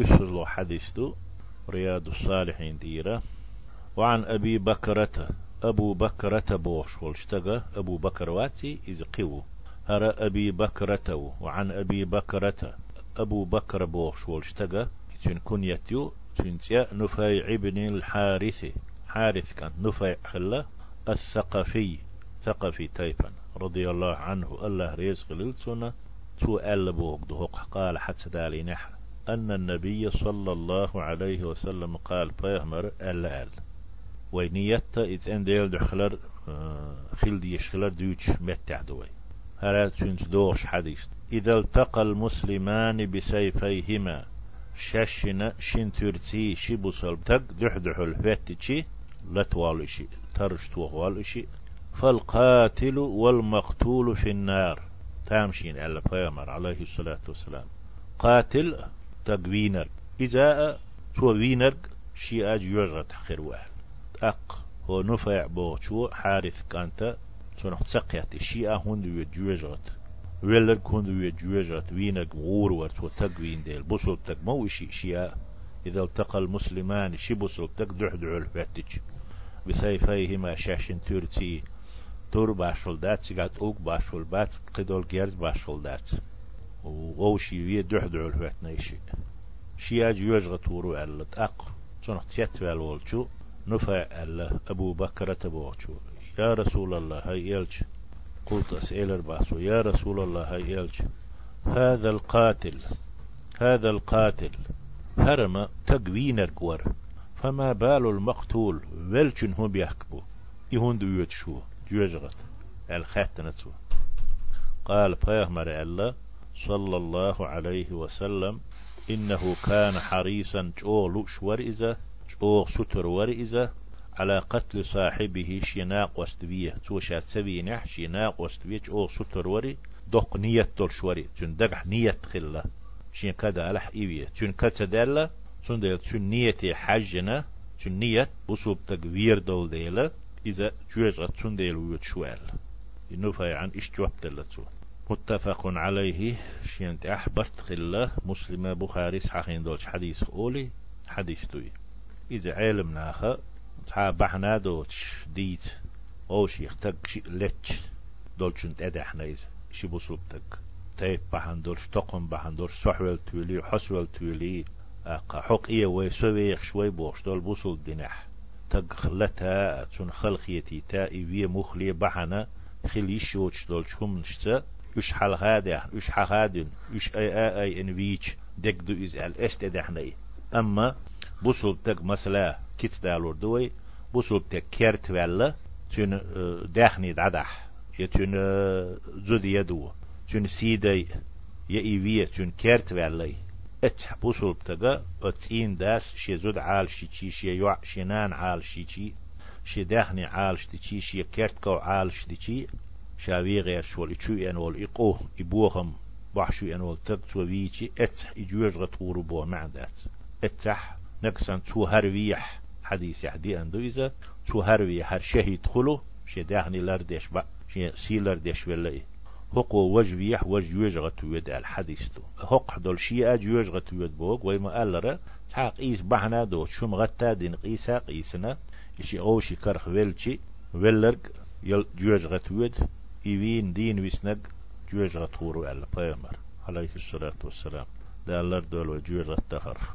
يسلو حديث دو رياض الصالحين ديرة. وعن أبي بكرة أبو بكرة بوش والشتغى أبو بكر واتي إذ قيو. هر أبي بكرة وعن أبي بكرة أبو بكر بوش والشتغى تن كنيتيو تنتيا نفيع ابن الحارث. حارث كان نفيع خلا الثقفي ثقفي تايبا رضي الله عنه الله رزق للسنة تو ألبوك دهوق قال حتى دالي نحن أن النبي صلى الله عليه وسلم قال بيهمر ألا أل وينيت إت أن ديل دخلر خيل دي يشخلر ديوش متع دوي هلا تنت دوش حديث إذا التقى المسلمان بسيفيهما ششنا شين ترتي شي بوصل تق دح دح الفتشي لا توالشي ترش توالشي فالقاتل والمقتول في النار. تامشين على بيامر عليه الصلاة والسلام. قاتل؟ تقوينر إذا تو وينر شي أج يجغت خير واحد أق هو نفع بو شو حارث كانت سنح سقيت شي هند يجغت ويلر كند يجغت وينك غور ورت وتقوين ديل. بوصل تك مو شي شيا إذا التقى المسلمان شي بوصل تك دح دعو الفتج بسيفيهما شاشن تورتي. تور باشول دات. سيغات أوك باشول بات. قدول جيرز باشول دات. و شي وي دح دعو الفتنيشي شياج يوجغ تورو ألا تأق صنع تيت والولشو نفع ألا أبو بكر تبوشو يا رسول الله هاي إلج. قلت أسئل الباسو. يا رسول الله هاي إلج. هذا القاتل. هذا القاتل. هرم تقوين الكور. فما بال المقتول. ولشن هو بيحكبو يهون دويت شو. جوجغت الختنة قال فيهمر الله صلى الله عليه وسلم إنه كان حريصا جو شور إذا جو ستر ورئزة على قتل صاحبه شناق واستبيه. توشات سبي نح شناق واستبيه جو ستر وري دق نية دول شوري تن دقح نية خلة شين كدا ألح إيوية. تن كتا دالة. تن ديل تن نية حجنا تن نية بصوب تقوير دول ديلا إذا جوز تن ديل ويوت شوال. إنه عن إش جواب دلتو متفق عليه. شينت أحبرت خلا مسلمة بخاري صحيحين دولش حديث أولي حديث دوي. إذا علم ناخا تحا بحنا دوش. ديت. أو شيخ تك شي لتش. دولشنت أدحنا إذا شي بصوبتك. تيب بحن دولش تقم بحن دولش صحوال تولي حسوال تولي أقا حق إيه ويسويخ شوي بوش. دول بوصل دينح. تق خلتها. تون خلقيتي تا إيوية مخلية بحنا. خلي شوش دولش هم نشتا. يش حال هذا يش حادن يش اي اي اي ان ويش دك دو از ال است دحني اما بوصل تك مسلا كيت دالور دوي بوصل تك كيرت ولا تون دحني دعدح يتون زودي يدو تون سيدي يا ايوية تون كيرت ولا ات بوصل تك اتين داس شي زود عال شي شي شي يوع شينان عال شي شي شي دحني عال شي شي كيرت كو عال شي شاوي غير شول إتشو أن وال إقوه إبوهم بحشو أن وال تبت وويتي اتح إجوج غطور بو معدات. اتح نقصان تو هرويح حديث يحدي أندو إذا تو هرويح هر شهيد خلو شي داخني لردش با شي سي لردش ولا هقو وجبيح وجوج غتويد الحديث تو. هق دول شيء جوج غتويد بوك ويما ألرا تحق إيس بحنا دو شم غتا دين قيسا قيسنا إشي أوشي كرخ ويلشي ويلرق يل جوج غتويد إيوين دين ويسنق جوج غطور وعلى بيامر عليه الصلاة والسلام. دالر دول وجوج غتخرخ